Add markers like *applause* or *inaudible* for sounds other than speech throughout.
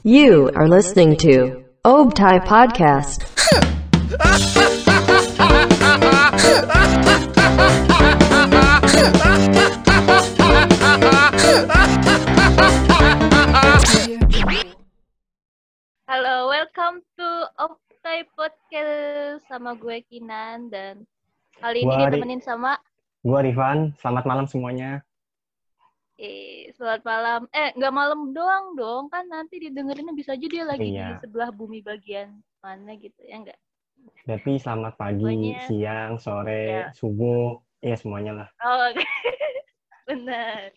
You are listening to Obtai Podcast. Halo, welcome to Optai Podcast sama gue Kinan dan kali ini Gua ditemenin sama Gua Rifan, selamat malam semuanya. Eh selamat malam. Eh, nggak malam doang dong, kan nanti didengerinnya bisa aja dia lagi Iya. di sebelah bumi bagian mana gitu ya enggak? Berarti selamat pagi, Semuanya. siang, sore, Ya. subuh, ya semuanya lah. Oh, oke. *laughs* benar.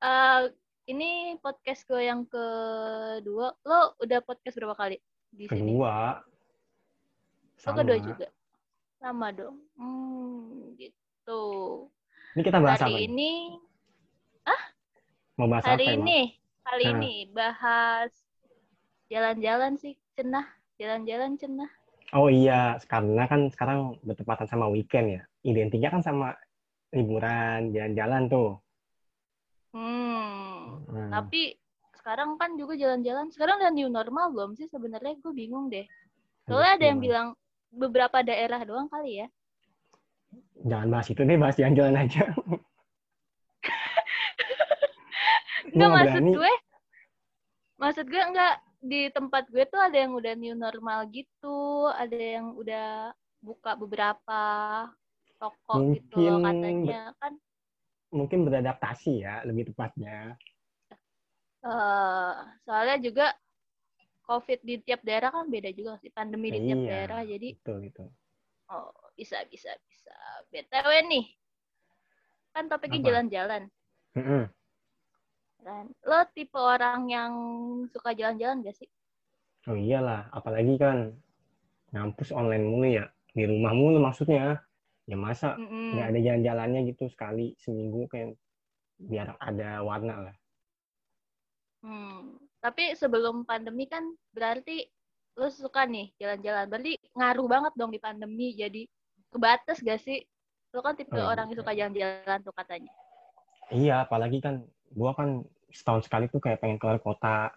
Eh, ini podcast gue yang kedua. Lo udah podcast berapa kali di sini? Kedua, Lo kedua juga. Sama dong. Hmm, gitu. Ini kita bahas apa? Hari nih? ini Mau bahas apa hari emang? ini hari Nah. ini bahas jalan-jalan sih cenah jalan-jalan cenah Oh iya, karena kan sekarang bertepatan sama weekend ya. Identiknya kan sama liburan, jalan-jalan tuh. hmm Hmm. tapi sekarang kan juga jalan-jalan sekarang udah new normal belum sih sebenarnya gue bingung deh soalnya ada yang Gimana? bilang beberapa daerah doang kali ya Jangan bahas itu deh, bahas jalan-jalan aja. *laughs* enggak nggak maksud berani. gue maksud gue enggak di tempat gue tuh ada yang udah new normal gitu ada yang udah buka beberapa toko gitu loh Mungkin katanya kan Mungkin beradaptasi ya, lebih tepatnya. Eh, soalnya juga COVID di tiap daerah kan beda juga sih pandemi di tiap Iya. daerah jadi Betul, gitu. oh bisa bisa bisa btw nih kan topiknya jalan-jalan Mm-mm. Kan lo tipe orang yang suka jalan-jalan gak sih Oh iyalah, apalagi kan ngampus online mulu ya. Di rumah mulu maksudnya. Ya masa nggak ada jalan-jalannya gitu sekali seminggu kayak biar ada warna lah. Hmm. tapi sebelum pandemi kan berarti lo suka nih jalan-jalan berarti ngaruh banget dong di pandemi jadi kebatas gak sih lo kan tipe Oh, iya. orang yang suka jalan-jalan tuh katanya Iya, apalagi kan gua kan setahun sekali tuh kayak pengen keluar kota.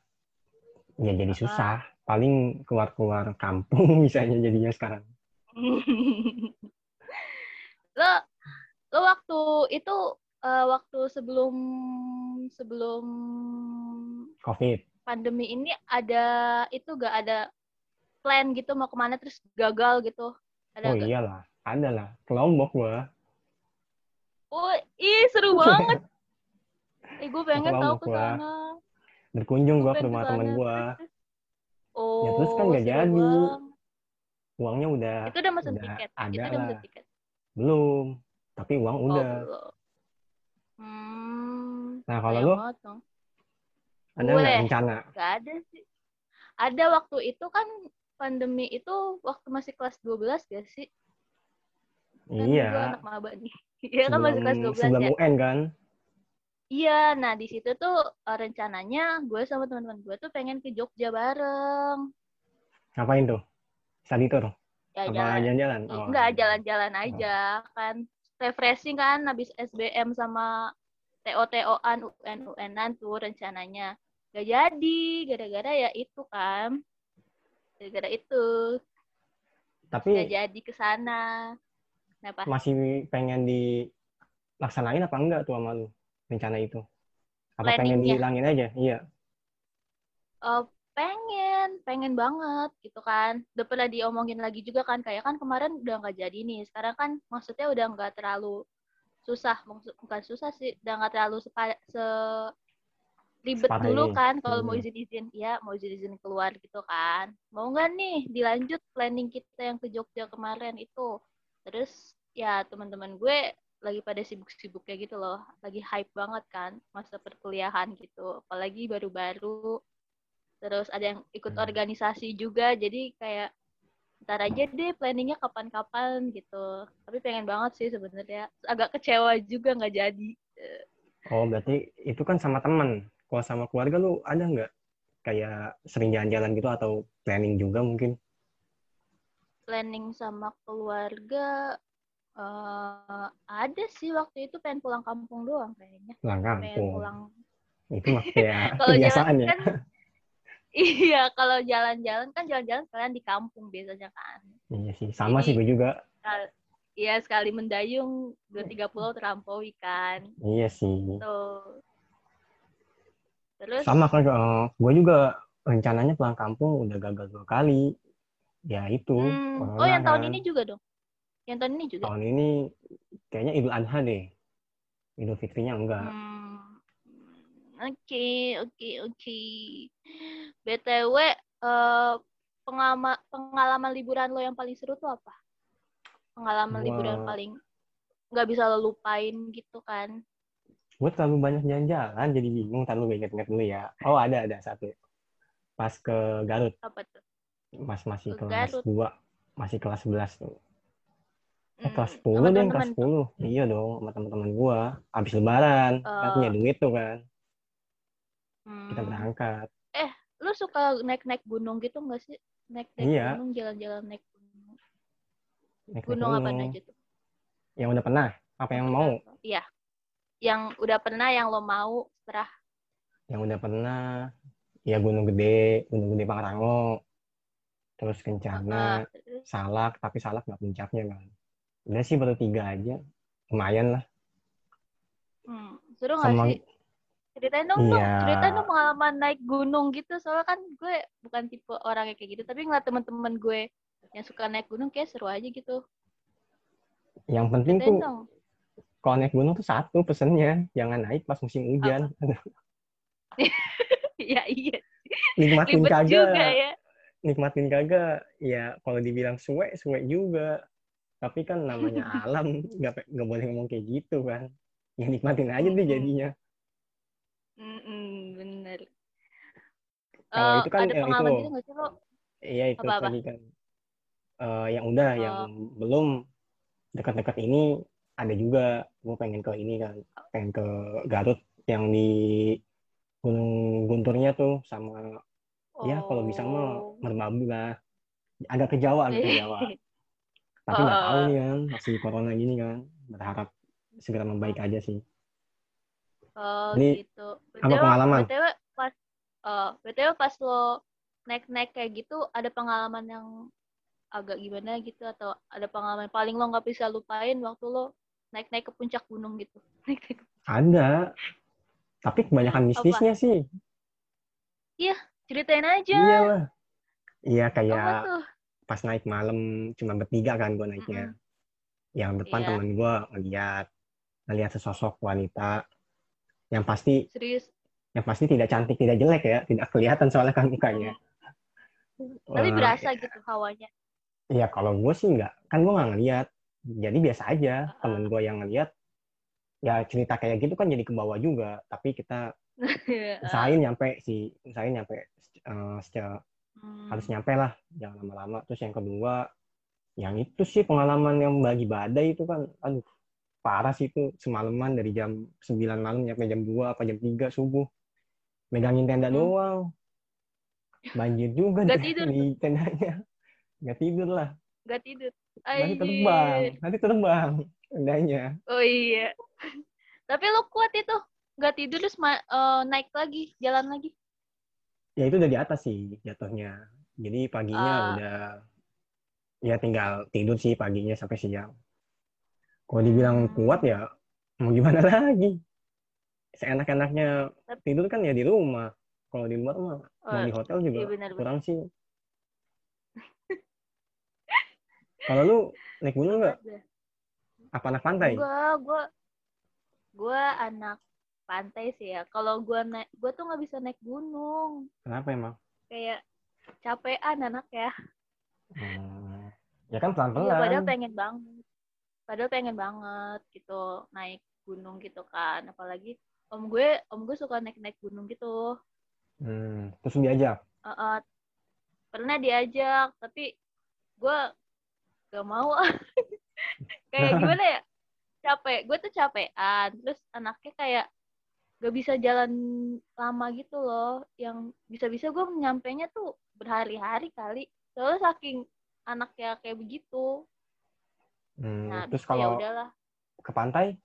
Ya jadi susah. Paling keluar-keluar kampung *laughs* misalnya jadinya sekarang. *laughs* lo lo waktu itu eh, waktu sebelum sebelum Covid. pandemi ini ada itu gak ada plan gitu mau ke mana terus gagal gitu ada Oh gak? iyalah, ada lah. Ke Lombok gua. Oh, ih seru banget. *laughs* Eh, gue pengen Lombok ke sana. Berkunjung gua ke rumah temen gua. Oh, Ya, terus kan nggak seru jadi. banget. Uangnya udah Itu udah udah tiket. ada Itu udah lah. tiket. belum. Tapi uang Oh, udah. belum. Hmm. Nah, kalau dong. ada Gue. nggak rencana? Gak ada sih. Ada waktu itu kan pandemi itu waktu masih kelas 12 gak sih? Kan gue Iya. anak maba nih. *laughs* Iya kan masih kelas sebelum 12 sebelum ya. UN kan? Iya, nah di situ tuh eh, rencananya gue sama teman-teman gue tuh pengen ke Jogja bareng. Ngapain tuh? Study tour? Ya Apa jalan-jalan? Oh. Enggak, jalan-jalan aja kan. Refreshing kan habis SBM sama TO-TO-an, UN-UNan tuh rencananya. Gak jadi, gara-gara ya itu kan. Gara-gara itu. Gak Tapi jadi ke sana. Masih pengen dilaksanain apa enggak tuh sama lu rencana itu? Apa pengen Planningnya. dihilangin aja? Iya. Eh, pengen, pengen banget gitu kan. Udah pernah diomongin lagi juga kan, kayak kan kemarin udah nggak jadi nih. Sekarang kan maksudnya udah nggak terlalu susah, maksud bukan susah sih, udah nggak terlalu sepa, se ribet Separah dulu ini. kan kalau mau Hmm. izin-izin, ya mau izin-izin keluar gitu kan. Mau nggak nih dilanjut planning kita yang ke Jogja kemarin itu. Terus ya teman-teman gue lagi pada sibuk-sibuknya gitu loh, lagi hype banget kan masa perkuliahan gitu, apalagi baru-baru terus ada yang ikut Hmm. organisasi juga jadi kayak ntar aja deh planningnya kapan-kapan gitu tapi pengen banget sih sebenarnya agak kecewa juga nggak jadi Oh, berarti itu kan sama teman. Kalau sama keluarga lu ada nggak kayak sering jalan-jalan gitu atau planning juga mungkin? planning sama keluarga eh ada sih waktu itu pengen pulang kampung doang kayaknya Pulang pengen kampung. pulang Itu mah kayak *laughs* Kalau kebiasaan ya. kan *laughs* iya kalau jalan-jalan kan jalan-jalan kalian di kampung biasanya kan. Iya sih, sama Jadi- sih gue juga. Iya sekali mendayung dua tiga pulau terlampaui kan. Iya sih. Tuh. Terus Sama kan, gue juga rencananya pulang kampung udah gagal dua kali. Ya itu. Hmm, Oh yang tahun kan. ini juga dong? Yang tahun ini juga? Tahun ini kayaknya Idul Adha deh. Idul Fitrinya enggak. Hmm, Oke, oke, oke. BTW, eh, pengalaman, pengalaman liburan lo yang paling seru tuh apa? Pengalaman Gua- liburan paling nggak bisa lo lupain gitu kan? Gue terlalu banyak jalan-jalan, jadi bingung. Ntar lu inget-inget dulu ya. Oh ada, ada satu. Pas ke Garut, Apa tuh? pas masih Ke kelas Garut. 2. Masih kelas 11 tuh. Eh, kelas sama 10 deh, teman-teman kelas tuh. 10. Iya dong, sama teman-teman gua. Habis lebaran, kan Oh. punya duit tuh kan. Kita Hmm. berangkat. Lu suka naik-naik gunung gitu nggak sih? Naik-naik Iya. gunung, jalan-jalan naik gunung. Naik-naik Gunung apa aja tuh? Yang udah pernah, apa yang mau? Iya. Yang udah pernah, yang lo mau, serah. Yang udah pernah, ya Gunung Gede, Gunung Gede Pangrango. Terus Kencana, terus, Salak, tapi Salak nggak puncaknya kan. Udah sih baru tiga aja. Lumayan lah. hmm, seru nggak Sama sih? Ceritain dong, dong. Iya. Ceritain dong pengalaman naik gunung gitu. Soalnya kan gue bukan tipe orang yang kayak gitu. Tapi ngeliat temen-temen gue yang suka naik gunung kayak seru aja gitu. yang penting Ceritain tuh dong. kalau naik gunung tuh satu pesennya, jangan naik pas musim hujan. Iya, *laughs* *laughs* iya. Nikmatin kagak. juga ya. nikmatin kagak ya kalau dibilang suwe suwe juga tapi kan namanya *laughs* alam nggak nggak boleh ngomong kayak gitu kan ya nikmatin aja deh jadinya Mm-mm, bener. Kalau Eh, itu kan, ada eh, pengalaman itu. gitu iya itu Apa-apa? tadi kan Eh, yang udah yang Oh. belum dekat-dekat ini ada juga gue pengen ke ini kan pengen ke Garut yang di Gunung Gunturnya tuh sama ya kalau bisa mah Oh. merbabu lah agak ke Jawa agak ke *laughs* Jawa tapi nggak tahu Oh. nih kan masih corona gini kan berharap segera membaik aja sih Oh Ini gitu. apa pengalaman? BTW pas oh, BTW pas lo naik-naik kayak gitu ada pengalaman yang agak gimana gitu atau ada pengalaman paling lo nggak bisa lupain waktu lo naik-naik ke puncak gunung gitu. *laughs* Ke- ada tapi kebanyakan mistisnya sih Ceritain aja. iya lah iya Apa kayak tuh? Pas naik malam cuma bertiga kan gue naiknya yang depan Iya. temen gue ngeliat ngeliat sesosok wanita yang pasti Serius. yang pasti tidak cantik tidak jelek ya tidak kelihatan soalnya kan mukanya Tapi Eh, berasa gitu hawanya. Iya, kalau gue sih nggak, kan gue nggak ngeliat. Jadi biasa aja, Uh-uh. temen gue yang ngeliat. Ya cerita kayak gitu kan jadi ke bawah juga. Tapi kita *laughs* usahain nyampe sih, usahain nyampe eh, secara Hmm. harus nyampe lah, jangan lama-lama. Terus yang kedua, yang itu sih pengalaman yang bagi badai itu kan, aduh parah sih itu semalaman dari jam 9 malam nyampe jam 2 apa jam 3 subuh. Megangin tenda Hmm. doang. Banjir juga Nggak di, tidur di tendanya. Nggak tidur lah. Gak tidur. Nanti Anjir. terbang, nanti terbang tendanya. Oh iya. *laughs* Tapi lo kuat itu. Gak tidur terus ma- eh, naik lagi, jalan lagi. Ya itu udah di atas sih jatuhnya. Jadi paginya Ah. udah ya tinggal tidur sih paginya sampai siang. Kalau dibilang Hmm. kuat ya mau gimana *laughs* lagi? Seenak-enaknya tidur kan ya di rumah. Kalau di luar mah Oh, mau di hotel juga iya benar, kurang sih. *laughs* Kalau lu naik gunung nggak? Apa anak pantai? Enggak, gue gue anak pantai sih ya. Kalau gue naik, gue tuh nggak bisa naik gunung. Kenapa emang? Kayak capean anak ya. Hmm, ya kan Iya, padahal pelan-pelan. pengen banget. Padahal pengen banget gitu naik gunung gitu kan. Apalagi om gue, om gue suka naik-naik gunung gitu. Hmm, terus diajak. Eh, eh, pernah diajak, tapi gue gak mau. *laughs* kayak gimana ya? Capek. Gue tuh capean. Terus anaknya kayak gak bisa jalan lama gitu loh. Yang bisa-bisa gue nyampainya tuh berhari-hari kali. Soalnya saking anaknya kayak begitu. Hmm, Nah, terus ya kalau udahlah. ke pantai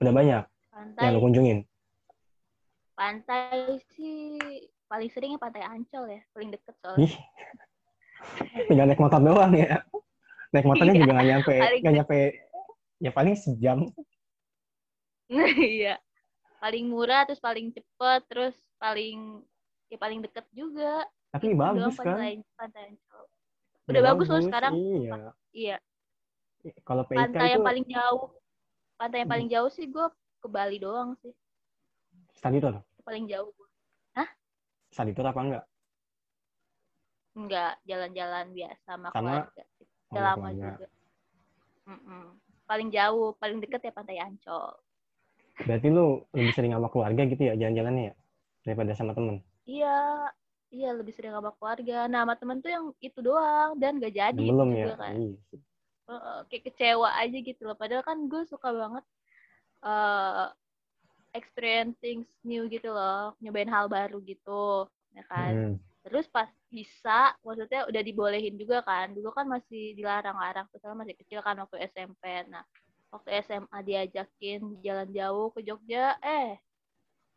udah banyak Pantai. yang lu kunjungin. Pantai sih paling seringnya pantai Ancol ya, paling deket soalnya. Ih, *laughs* tinggal naik motor doang ya. Naik motornya Iya, juga nggak nyampe, paling nggak nyampe, ya paling sejam. *laughs* Iya. Paling murah terus paling cepet terus paling ya paling deket juga. Tapi Itu bagus doang kan? Pantai, pantai Ancol. Udah bagus loh sekarang. Iya. Iya. Kalau PIK Pantai itu yang paling jauh. Pantai yang Hmm. paling jauh sih gue ke Bali doang sih. tour, Itu paling jauh. study tour apa enggak? Enggak, jalan-jalan biasa sama Sama keluarga. Udah lama juga. Mm-mm. Paling jauh, paling deket ya Pantai Ancol. Berarti lu lebih sering sama keluarga gitu ya jalan-jalannya ya daripada sama temen. Iya, iya lebih sering sama keluarga. Nah, sama temen tuh yang itu doang dan gak jadi Belum juga ya. kan. Iya kayak kecewa aja gitu loh. Padahal kan gue suka banget eh experiencing new gitu loh, nyobain hal baru gitu, ya kan. Hmm. Terus pas bisa, maksudnya udah dibolehin juga kan. Dulu kan masih dilarang-larang, soalnya masih kecil kan waktu SMP. Nah, waktu SMA diajakin jalan jauh ke Jogja, eh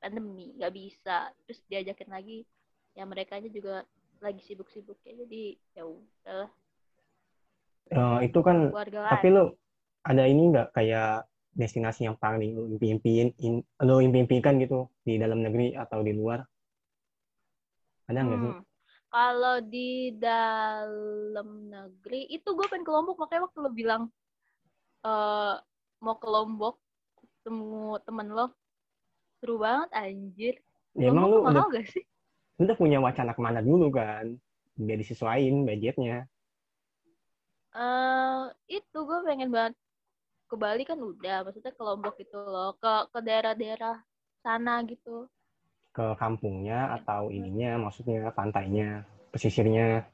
pandemi, nggak bisa. Terus diajakin lagi, ya mereka aja juga lagi sibuk-sibuk ya. Jadi ya udah Eh, itu kan keluarga tapi lain. lu ada ini enggak kayak destinasi yang paling lu impiin in, lu impikan gitu di dalam negeri atau di luar? Ada nggak sih? Hmm. Kalau di dalam negeri itu gue pengen ke Lombok makanya waktu lo bilang eh mau ke Lombok ketemu temen lo seru banget anjir. Ya, emang tuh udah, gak sih? lu udah punya wacana ke mana dulu kan? Biar disesuaiin budgetnya. eh itu gue pengen banget ke Bali kan udah, maksudnya ke Lombok gitu loh, ke ke daerah-daerah sana gitu. Ke kampungnya atau ininya, maksudnya pantainya, pesisirnya.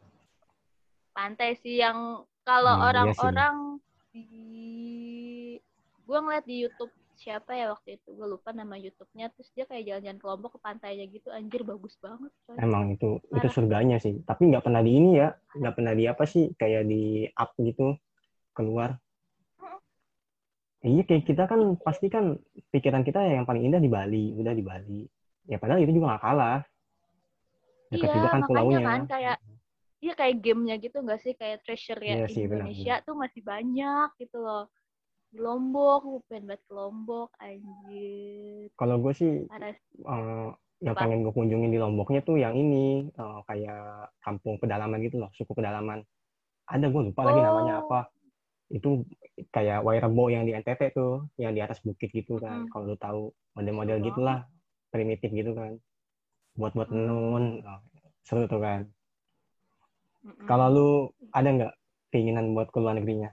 Pantai sih yang kalau Hmm, iya orang-orang di gue ngeliat di YouTube siapa ya waktu itu gue lupa nama YouTube-nya terus dia kayak jalan-jalan ke Lombok ke pantainya gitu anjir bagus banget coy. Emang itu itu Parah. surganya sih. Tapi nggak pernah di ini ya, nggak pernah di apa sih kayak di up gitu keluar. Iya kayak kita kan pasti kan pikiran kita yang paling indah di Bali, udah di Bali. Ya padahal itu juga nggak kalah. Dekat Iya, juga kan pulaunya. kan kayak iya kayak gamenya gitu nggak sih kayak treasure ya sih, benar, Indonesia tuh masih banyak gitu loh. Di Lombok, gue pengen banget ke Lombok anjir. Kalau gue sih eh, yang Apa? pengen gue kunjungin di Lomboknya tuh yang ini eh, kayak kampung pedalaman gitu loh, suku pedalaman. Ada gue lupa lagi namanya Oh. apa. Itu kayak Wairebo yang di NTT tuh, yang di atas bukit gitu kan. Mm. Kalau lu tahu model-model Seru gitulah, primitif gitu kan. Buat-buat Mm. nenun, oh, seru tuh kan. Mm-mm. Kalau lu ada nggak keinginan buat ke luar negerinya?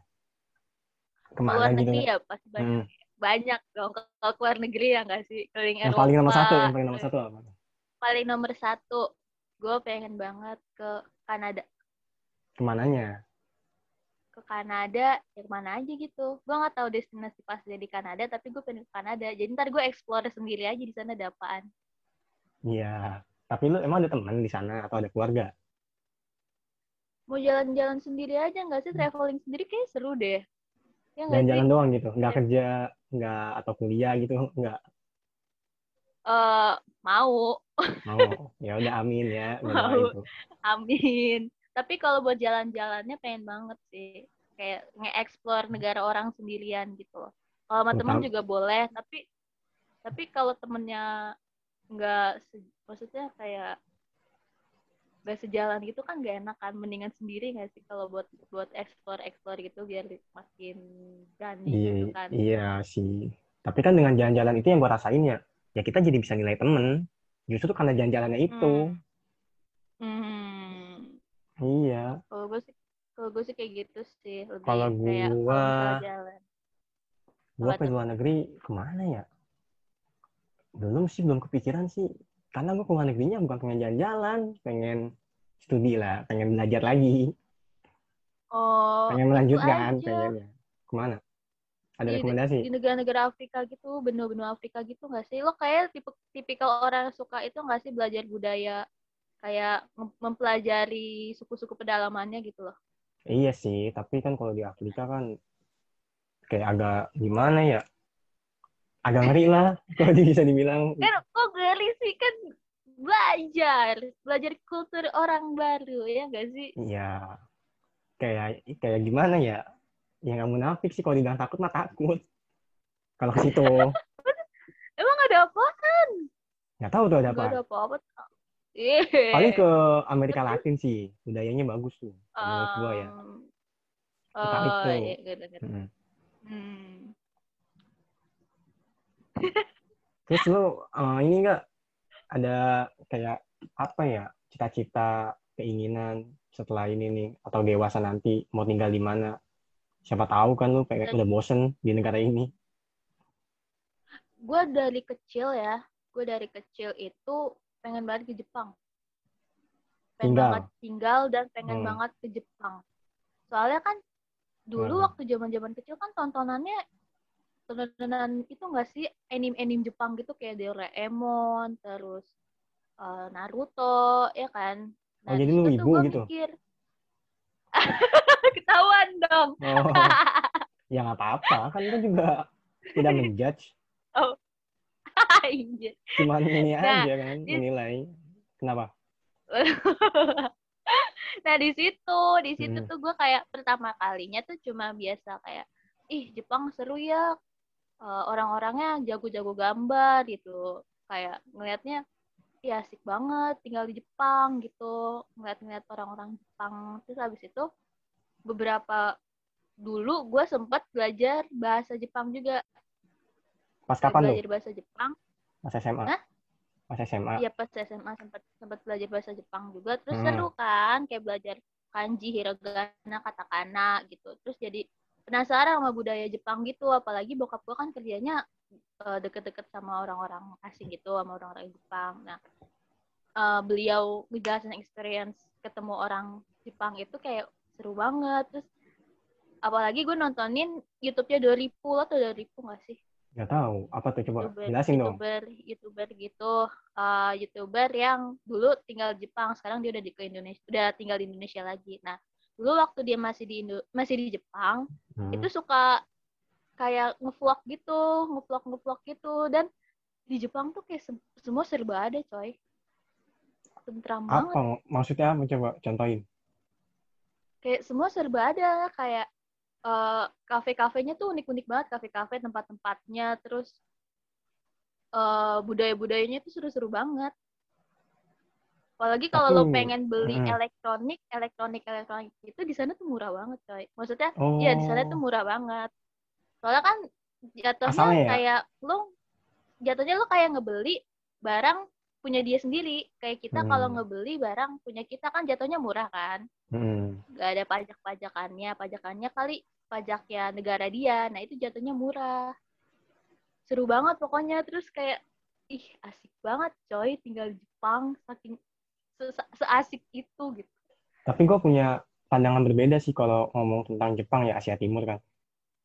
Ke mana keluar gitu? negeri ya pasti banyak Hmm. banyak dong kalau keluar negeri ya nggak sih keliling Yang Eropa paling nomor satu, yang paling nomor satu apa? paling nomor satu gue pengen banget ke Kanada Ke mananya? ke Kanada ya ke mana aja gitu gue nggak tahu destinasi pasti di Kanada tapi gue pengen ke Kanada jadi ntar gue explore sendiri aja di sana ada apaan Iya. Tapi lu emang ada teman di sana atau ada keluarga? Mau jalan-jalan sendiri aja nggak sih? Traveling sendiri kayak seru deh. Ya Jalan-jalan doang gitu, nggak Iya. kerja, nggak atau kuliah gitu, nggak? Eh, mau. Mau. Ya udah amin ya, *laughs* Mau. tuh. amin. Tapi kalau buat jalan-jalannya pengen banget sih. Kayak nge-explore negara orang sendirian gitu kalau sama Utam- juga boleh tapi tapi kalau temennya nggak maksudnya kayak nggak sejalan gitu kan gak enak kan mendingan sendiri nggak sih kalau buat buat explore explore gitu biar makin berani Iya, gitu kan iya sih. Tapi kan dengan jalan-jalan itu yang gua rasain ya, ya kita jadi bisa nilai temen. Justru karena jalan-jalannya itu. Hmm. Hmm. Iya. kalau gue sih kalau gue sih kayak gitu sih lebih Kalau Gua Apa ke tuh? luar negeri ke mana ya? Belum sih, belum kepikiran sih. Karena gua ke luar negerinya bukan pengen jalan-jalan, pengen studi lah, pengen belajar lagi, oh pengen melanjutkan, aja. pengennya. Ke mana? Ada Di- rekomendasi? di negara-negara Afrika gitu benua-benua Afrika gitu nggak sih lo kayak tipe tipikal orang yang suka itu nggak sih belajar budaya kayak mem- mempelajari suku-suku pedalamannya gitu loh Iya sih, tapi kan kalau di Afrika kan kayak agak gimana ya? Agak ngeri lah kalau bisa dibilang. kan kok ngeri sih kan belajar, belajar kultur orang baru ya gak sih? Iya. Kayak kayak gimana ya? Ya nggak munafik sih kalau dibilang takut mah takut. Kalau ke situ *laughs* Emang ada apa? nggak tahu tuh ada Gak ada apa. apa-apa. Ih. Paling ke Amerika Latin sih, budayanya bagus tuh. Menurut gua ya. Oh, itu. iya, gitu, gitu. Mm. Hmm. Terus lu eh, ini nggak ada kayak apa ya cita-cita keinginan setelah ini nih atau dewasa nanti mau tinggal di mana? Siapa tahu kan lu pengen udah bosen di negara ini. Gue dari kecil ya, gue dari kecil itu pengen banget ke Jepang. Pengen Tinggal. banget tinggal dan pengen Hmm. banget ke Jepang. Soalnya kan dulu Hmm. waktu zaman-zaman kecil kan tontonannya tontonan itu enggak sih anime-anime Jepang gitu kayak Doraemon, terus eh, Naruto, ya kan? Oh, jadi lu di situ tuh wibu gua gitu? mikir, *laughs* ketahuan dong. Oh, *laughs* ya nggak apa-apa kan lu juga tidak menjudge, Anjir. *laughs* cuman ini Nah, aja kan di- menilai. Kenapa? nah di situ di situ Hmm. tuh gue kayak pertama kalinya tuh cuma biasa kayak ih Jepang seru ya Eh, orang-orangnya jago-jago gambar gitu kayak ngelihatnya ya asik banget tinggal di Jepang gitu ngeliat-ngeliat orang-orang Jepang terus habis itu beberapa dulu gue sempat belajar bahasa Jepang juga Pas kapan tuh? belajar bahasa Jepang Pas SMA? Hah? Pas SMA? Iya pas SMA sempat sempat belajar bahasa Jepang juga terus Hmm. seru kan kayak belajar kanji, hiragana, katakana gitu. Terus jadi penasaran sama budaya Jepang gitu apalagi bokap gua kan kerjanya eh, deket-deket sama orang-orang asing gitu sama orang-orang Jepang. Nah, eh, beliau ngejelasin experience ketemu orang Jepang itu kayak seru banget. Terus apalagi gue nontonin YouTube-nya Doripu lo tuh Doripu gak sih? Nggak tahu. Apa tuh coba youtuber, jelasin dong. youtuber, youtuber gitu, Eh, youtuber yang dulu tinggal di Jepang, sekarang dia udah di ke Indonesia, udah tinggal di Indonesia lagi. Nah, dulu waktu dia masih di Indo, masih di Jepang, Hmm. itu suka kayak ngevlog gitu, ngevlog ngevlog gitu, dan di Jepang tuh kayak sem- semua serba ada, coy. Tentram banget, Apa? Maksudnya apa? Coba contohin. kayak semua serba ada, kayak eh, kafe-kafenya tuh unik-unik banget, kafe-kafe tempat-tempatnya, terus eh, budaya-budayanya tuh seru-seru banget. Apalagi kalau lo pengen beli Mm. elektronik, elektronik, elektronik itu di sana tuh murah banget, coy. Maksudnya, Oh. iya di sana tuh murah banget. Soalnya kan jatuhnya ya? kayak lo, jatuhnya lo kayak ngebeli barang punya dia sendiri. Kayak kita kalau Hmm. ngebeli barang punya kita kan jatuhnya murah kan Hmm. nggak ada pajak-pajakannya pajakannya kali pajaknya negara dia nah itu jatuhnya murah seru banget pokoknya terus kayak ih asik banget coy tinggal di Jepang saking seasik itu gitu Tapi gue punya pandangan berbeda sih kalau ngomong tentang Jepang ya Asia Timur kan.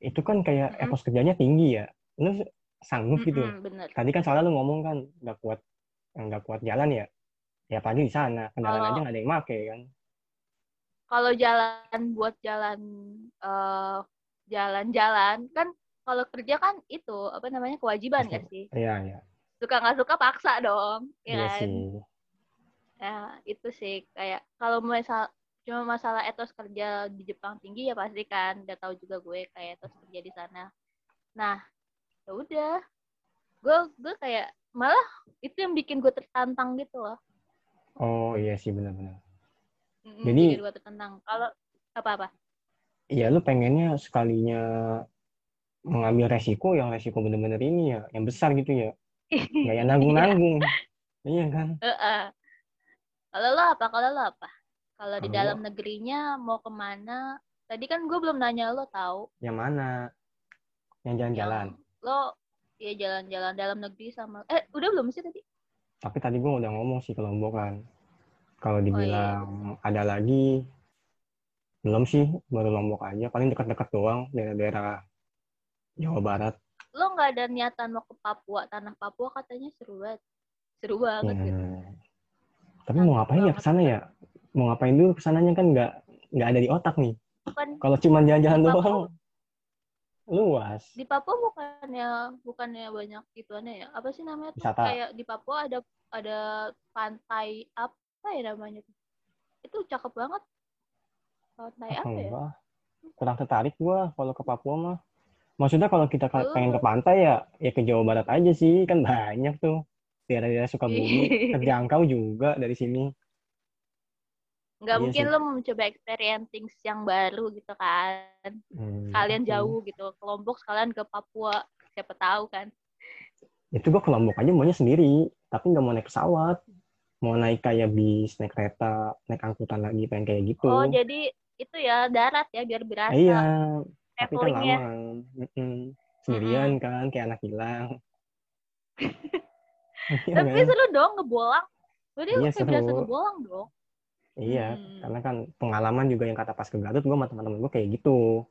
Itu kan kayak Mm-mm. etos kerjanya tinggi ya. Lu sanggup gitu. Mm-mm, bener Tadi kan soalnya lu ngomong kan nggak kuat nggak kuat jalan ya. Ya pagi di sana kendaraan aja nggak ada yang make kan. kalau jalan buat jalan eh, jalan-jalan kan kalau kerja kan itu apa namanya kewajiban gak sih Iya iya. suka nggak suka paksa dong ya Iya kan sih. Ya, itu sih kayak kalau misal cuma masalah etos kerja di Jepang tinggi ya pasti kan udah tahu juga gue kayak etos kerja di sana. Nah, ya udah. Gue gue kayak malah itu yang bikin gue tertantang gitu loh. Oh iya sih benar-benar. Mm-mm, Jadi- gue tertantang. Kalau apa-apa? Iya lu pengennya sekalinya mengambil resiko yang resiko bener-bener ini ya, yang besar gitu ya. *laughs* Nggak yang nanggung-nanggung. Iya kan? Heeh. Kalau lo apa? Kalau lo apa? Kalau di dalam negerinya mau ke mana? Tadi kan gue belum nanya lo tahu. Yang mana? Yang jalan-jalan. Lo ya jalan-jalan dalam negeri sama eh udah belum sih tadi? Tapi tadi gue udah ngomong sih ke Lombok kan. Kalau Oh, iya. dibilang ada lagi, belum sih, baru Lombok aja. Paling dekat-dekat doang, daerah-daerah Jawa Barat. lo nggak ada niatan mau ke Papua tanah Papua katanya seru banget seru banget gitu Hmm. Tapi mau ngapain ya ke sana ya? Mau ngapain dulu ke sananya kan nggak nggak ada di otak nih. Kalau cuma jalan-jalan doang, luas. Di Papua bukannya bukannya banyak ituannya ya? Apa sih namanya tuh? Wisata. Kayak di Papua ada ada pantai apa ya namanya tuh? Itu cakep banget. Pantai apa ya? Kurang tertarik gua kalau ke Papua mah. Maksudnya kalau kita Oh. pengen ke pantai ya ya ke Jawa Barat aja sih, kan banyak tuh. Daerah-daerah Sukabumi *laughs* terjangkau juga dari sini. Nggak Iya mungkin sih. lo mau mencoba experience things yang baru gitu kan. Hmm, Kalian jauh gitu. Ke Lombok sekalian ke Papua. Siapa tahu kan. Itu gua ke Lombok aja maunya sendiri, tapi nggak mau naik pesawat. Mau naik kayak bis, naik kereta, naik angkutan lagi, pengen kayak gitu. Oh, jadi itu ya darat ya biar berasa Iya, tapi kan lama. Mm-mm. Sendirian kan, kayak anak hilang. *laughs* Iya Tapi kan? seru dong ngebolang. Lo Iya, kayak seru. ngebolang dong. Iya, Hmm. karena kan pengalaman juga yang kata pas ke Garut, gue sama teman-teman gue kayak gitu.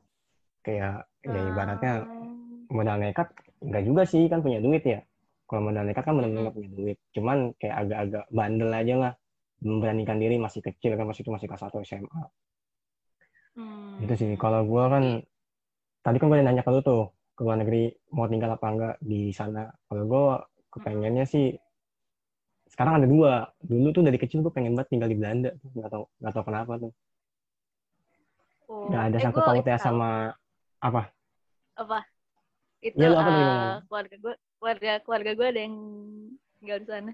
Kayak ya ibaratnya Hmm. modal nekat, enggak juga sih kan punya duit ya. Kalau modal nekat kan benar-benar nggak punya duit. Cuman kayak agak-agak bandel aja lah. Memberanikan diri masih kecil kan masih itu masih kelas 1 SMA. Hmm. Gitu sih. Kalau gue kan tadi kan gue nanya ke lu tuh ke luar negeri mau tinggal apa enggak di sana. Kalau gue kepengennya sih sekarang ada dua. Dulu tuh dari kecil gue pengen banget tinggal di Belanda. Nggak tahu nggak tahu kenapa tuh. Oh. Nggak ada Eh, sangkut pautnya sama apa? apa? Itu Iya, lu apa ngomong? keluarga gue, keluarga keluarga gue ada yang tinggal di sana.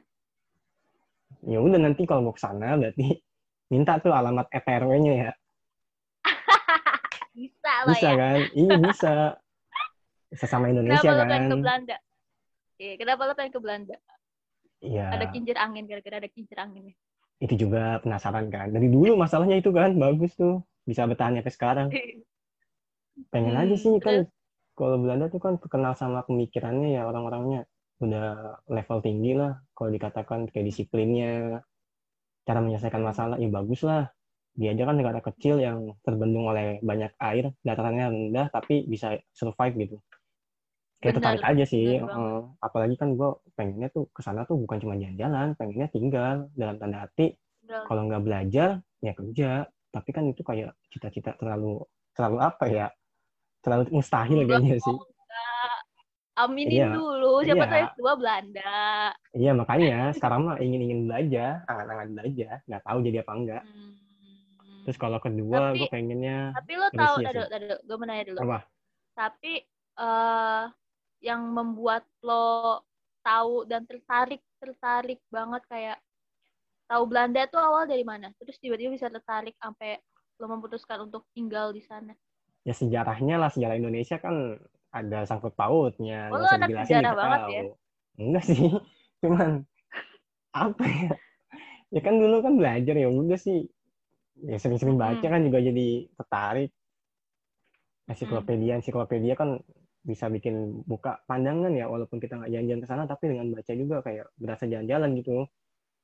Ya udah nanti kalau mau ke sana berarti *laughs* minta tuh alamat ETRW-nya ya. *laughs* Bisa lah Bisa ya. kan? Iya bisa. Sesama Indonesia Kenapa kan. ke Belanda? Iya, kenapa lo pengen ke Belanda? Iya. Ada kincir angin, gara-gara ada kincir anginnya. Itu juga penasaran kan. Dari dulu masalahnya itu kan bagus tuh. Bisa bertahan sampai sekarang. *laughs* Pengen Hmm, aja sih kan. terus? Kalau Belanda tuh kan terkenal sama pemikirannya ya orang-orangnya udah level tinggi lah. Kalau dikatakan kayak disiplinnya, cara menyelesaikan masalah, ya bagus lah. Dia aja kan negara kecil yang terbendung oleh banyak air, datarannya rendah, tapi bisa survive gitu. Kayak Benar, tertarik aja sih. eh, apalagi kan gue pengennya tuh ke sana tuh bukan cuma jalan-jalan, pengennya tinggal dalam tanda Udah. kalau nggak belajar ya kerja. Tapi kan itu kayak cita-cita terlalu terlalu apa ya? Terlalu mustahil Enggak kayaknya sih. Aminin Iya. dulu. Siapa Iya. tahu yang kedua Belanda. Iya makanya *laughs* sekarang mah ingin-ingin belajar, angan-angan belajar, nggak tahu jadi apa enggak. Hmm. Terus kalau kedua gue pengennya Tapi lo tahu, Rusia ada, gue mau nanya dulu. apa? Tapi eh yang membuat lo tahu dan tertarik, tertarik banget kayak tahu Belanda tuh awal dari mana? Terus tiba-tiba bisa tertarik sampai lo memutuskan untuk tinggal di sana. Ya sejarahnya lah sejarah Indonesia kan ada sangkut pautnya, Oh, lo anak sejarah banget tahu. ya? Enggak sih, *laughs* cuman apa ya? Ya kan dulu kan belajar ya udah sih. Ya sering-sering baca Hmm. kan juga jadi tertarik. Ensiklopedia, ensiklopedia kan bisa bikin buka pandangan ya walaupun kita nggak jalan-jalan ke sana tapi dengan baca juga kayak berasa jalan-jalan gitu.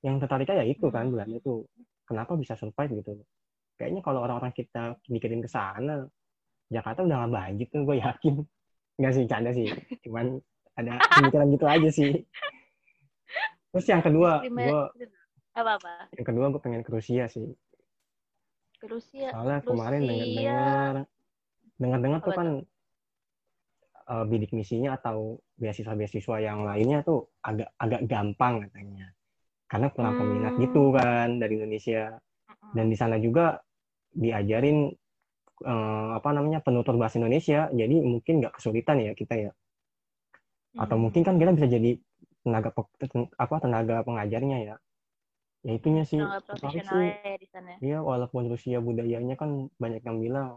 Yang tertariknya ya itu kan Hmm. Belanda tuh. Kenapa bisa survive gitu. Kayaknya kalau orang-orang kita mikirin ke sana Jakarta udah nggak banjir tuh gue yakin. Nggak sih, canda sih. Cuman ada *laughs* pemikiran gitu aja sih. Terus yang kedua, gue Apa-apa? yang kedua gue pengen ke Rusia sih. Ke Rusia. Soalnya kemarin Rusia. dengar-dengar, dengar-dengar tuh Apa kan eh, bidik misinya atau beasiswa-beasiswa yang lainnya tuh agak agak gampang katanya. Karena kurang peminat Hmm. gitu kan dari Indonesia. Dan di sana juga diajarin eh, apa namanya penutur bahasa Indonesia. Jadi mungkin nggak kesulitan ya kita ya. Atau Hmm. mungkin kan kita bisa jadi tenaga apa tenaga pengajarnya ya. Ya itunya sih. Profesional sih. ya di sana. Iya, walaupun Rusia budayanya kan banyak yang bilang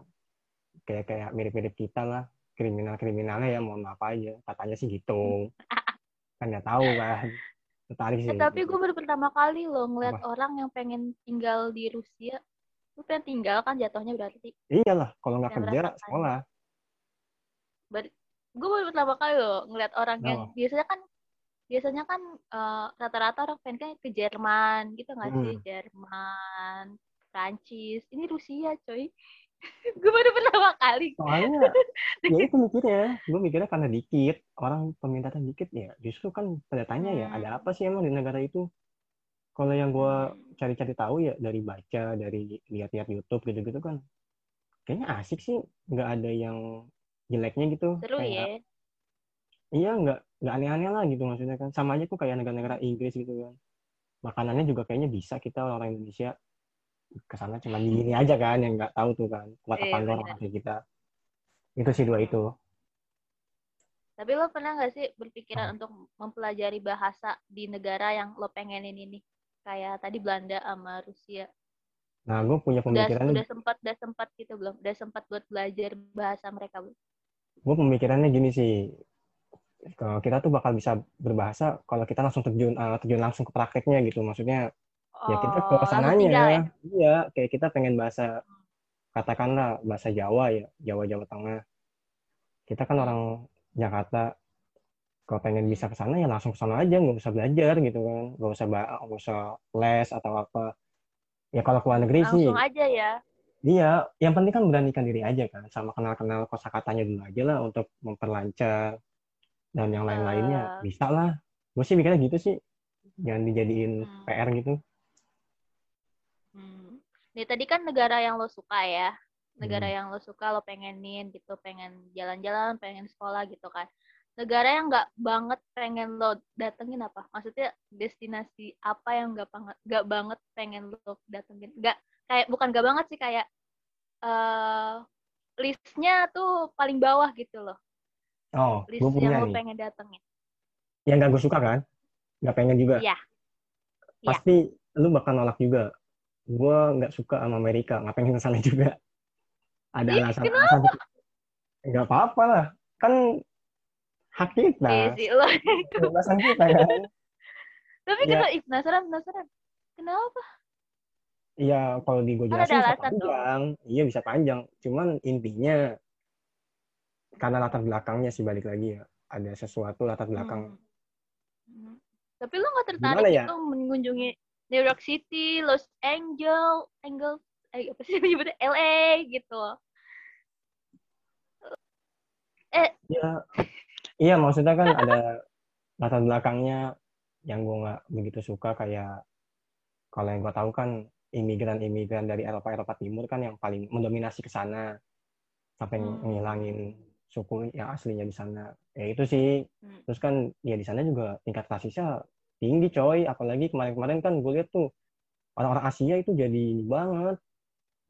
kayak kayak mirip-mirip kita lah, kriminal-kriminalnya ya mohon maaf aja, katanya sih gitu. kan nggak tahu kan, tertarik sih. Eh, tapi gue baru pertama kali loh ngeliat Apa? orang yang pengen tinggal di Rusia. Lu pengen tinggal kan jatuhnya berarti. Iyalah, kalau nggak Yang kerja rasakan. sekolah. Gue baru pertama kali loh ngeliat orang yang Kenapa? biasanya kan biasanya kan eh, rata-rata orang pengen kan ke Jerman gitu nggak sih? Hmm. Jerman, Prancis. Ini Rusia coy. *laughs* gue baru pertama kali. Soalnya *laughs* ya itu mikirnya, gue mikirnya karena dikit orang peminatnya dikit ya, justru kan pada tanya ya Hmm. ada apa sih emang di negara itu? Kalau yang gue cari-cari tahu ya dari baca, dari lihat-lihat YouTube gitu-gitu kan, kayaknya asik sih, nggak ada yang jeleknya gitu Seru kayak ya. iya nggak nggak aneh-aneh lah gitu maksudnya kan sama aja tuh kayak negara-negara Inggris gitu kan makanannya juga kayaknya bisa kita orang Indonesia ke sana cuma di ini aja kan yang nggak tahu tuh kan kuat apa enggak orang kita itu sih dua itu Tapi lo pernah nggak sih berpikiran untuk mempelajari bahasa di negara yang lo pengenin ini? Kayak tadi Belanda sama Rusia. nah gue punya Udah pemikirannya udah sempat udah sempat gitu belum? Udah sempat buat belajar bahasa mereka belum? gue pemikirannya gini sih kalau kita tuh bakal bisa berbahasa kalau kita langsung terjun eh, terjun langsung ke prakteknya gitu maksudnya ya kita ke Oh, langsung sananya tinggal ya? iya kayak kita pengen bahasa katakanlah bahasa Jawa ya Jawa Jawa Tengah kita kan orang Jakarta kalau pengen bisa ke sana ya langsung ke sana aja nggak usah belajar gitu kan nggak usah nggak usah les atau apa ya kalau ke luar negeri sih Langsung aja ya. Iya, yang penting kan beranikan diri aja kan, sama kenal-kenal kosakatanya dulu aja lah untuk memperlancar dan yang lain-lainnya Eh. bisa lah. Gue sih mikirnya gitu sih, jangan dijadiin Hmm. PR gitu. Hmm. Nih tadi kan negara yang lo suka ya. Negara Hmm. yang lo suka lo pengenin gitu, pengen jalan-jalan, pengen sekolah gitu kan. Negara yang nggak banget pengen lo datengin apa? Maksudnya destinasi apa yang nggak banget nggak banget pengen lo datengin? Nggak kayak bukan nggak banget sih kayak eh listnya tuh paling bawah gitu loh. Oh, List gue punya yang lo pengen datengin. yang gak gue suka kan, gak pengen juga. Iya. Iya. Pasti lu bakal nolak juga. Gue nggak suka sama Amerika, nggak pengen ke sana juga. Ada Ih, alasan-alasan. Nggak apa-apa lah, kan hak kita, Iya sih lo. kebebasan kita kan. Tapi kita ih, penasaran penasaran. Kenapa? Iya, kalau di gue Kan jelasin bisa alasan panjang. Iya, bisa panjang. Cuman intinya karena latar belakangnya sih balik lagi ya. Ada sesuatu latar belakang. Hmm. Hmm. Tapi lo nggak tertarik Gimana ya? itu mengunjungi New York City, Los Angeles, Angeles, eh, apa sih *laughs* nyebutnya LA gitu. Eh, Iya, iya maksudnya kan ada *laughs* latar belakangnya yang gue nggak begitu suka kayak kalau yang gue tahu kan imigran-imigran dari Eropa Eropa Timur kan yang paling mendominasi ke sana sampai Hmm. ngilangin suku yang aslinya di sana. Ya itu sih. Hmm. Terus kan ya di sana juga tingkat rasisnya tinggi coy. Apalagi kemarin-kemarin kan gue lihat tuh orang-orang Asia itu jadi ini banget.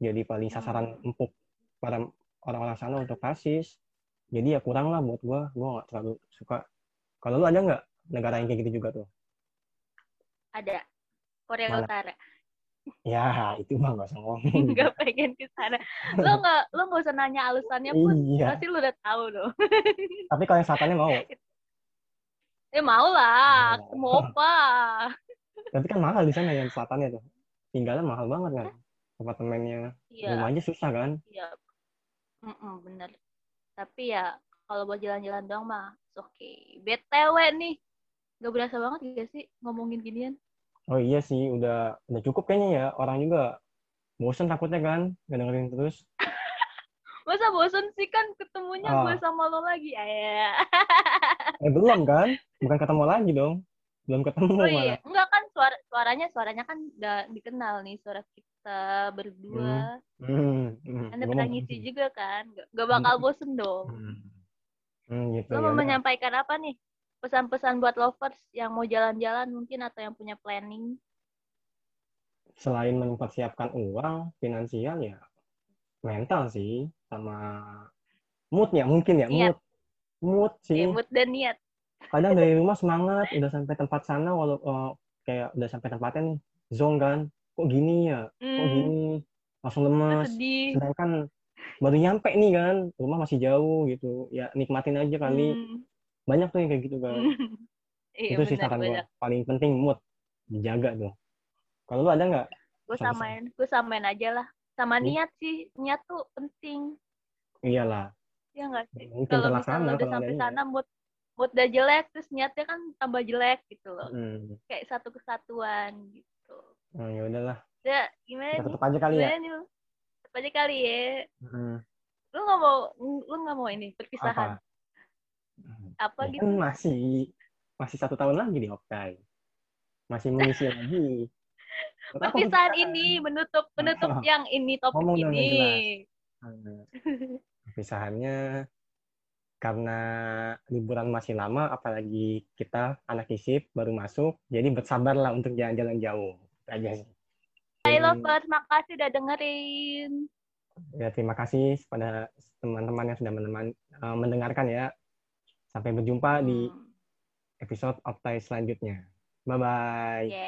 Jadi paling sasaran Hmm. empuk pada orang-orang sana untuk rasis. Jadi ya kurang lah buat gue. Gue nggak terlalu suka. Kalau lu ada nggak negara yang kayak gitu juga tuh? ada Korea Mana? Utara. Ya itu mah nggak usah ngomong. *laughs* Nggak pengen ke sana. Lo nggak lo nggak usah nanya alasannya pun iya. pasti lo udah tahu loh. Tapi kalau yang selatannya mau. *laughs* Eh mau lah, Oh. mau apa? *laughs* Tapi kan mahal di sana yang selatannya tuh. Tinggalnya mahal banget kan. Apartemennya. Iya. Rumahnya susah kan. Iya, Mm-mm, bener. Tapi ya kalau buat jalan-jalan doang mah oke. Okay. BTW nih, gak berasa banget gak sih ngomongin ginian? Oh iya sih, udah udah cukup kayaknya ya. Orang juga bosen takutnya kan, nggak dengerin terus. *laughs* Masa bosen sih kan ketemunya Ah. gue sama lo lagi? Eh. *laughs* Eh belum kan? Bukan ketemu lagi dong. Belum ketemu Oh iya, malah. enggak kan suara suaranya suaranya kan udah dikenal nih suara kita berdua. Hmm, hmm, Anda gua pernah ngisi juga kan? Gak, gak bakal bosen dong. Hmm. Hmm, gitu Lo ya. mau udah. menyampaikan apa nih? Pesan-pesan buat lovers yang mau jalan-jalan mungkin atau yang punya planning? Selain mempersiapkan uang, finansial ya mental sih sama moodnya mungkin ya Niat. mood mood sih. Ya, mood dan niat. kadang dari rumah semangat udah sampai tempat sana walau oh, kayak udah sampai tempatnya nih zong kan. Kok gini ya? Kok Hmm, gini? Langsung lemes. Sedih. sedangkan baru nyampe nih kan rumah masih jauh gitu. Ya nikmatin aja kali. Hmm. banyak tuh yang kayak gitu kan. *laughs* Iya itu sih saran gue paling penting mood. Dijaga tuh. Kalau lu ada nggak? Gue samain, gue samain aja lah. Sama Hmm. niat sih, niat tuh penting. iyalah Ya nggak sih? mungkin Kalau misalnya udah sampai sana mood mood udah jelek, terus niatnya kan tambah jelek gitu loh. hmm. Kayak satu kesatuan gitu. oh, ya udahlah Ya gimana kita nih? tutup aja kali ya Gimana nih lu? Tetep aja kali ya. Hmm. Lu nggak mau, lu nggak mau ini perpisahan? apa Apa, Ya gitu? kan masih masih satu tahun lagi di Okai masih mengisi *laughs* lagi Perpisahan perpisahan? ini menutup menutup *laughs* yang ini topik Ngomong ini. *laughs* Perpisahannya karena liburan masih lama, apalagi kita anak isip baru masuk, jadi bersabarlah untuk jalan-jalan jauh. Aja sih. Hai lovers, makasih udah dengerin. Ya, terima kasih kepada teman-teman yang sudah meneman- eh, mendengarkan ya. Sampai berjumpa di Hmm. episode Optai selanjutnya. Bye-bye. Yeah.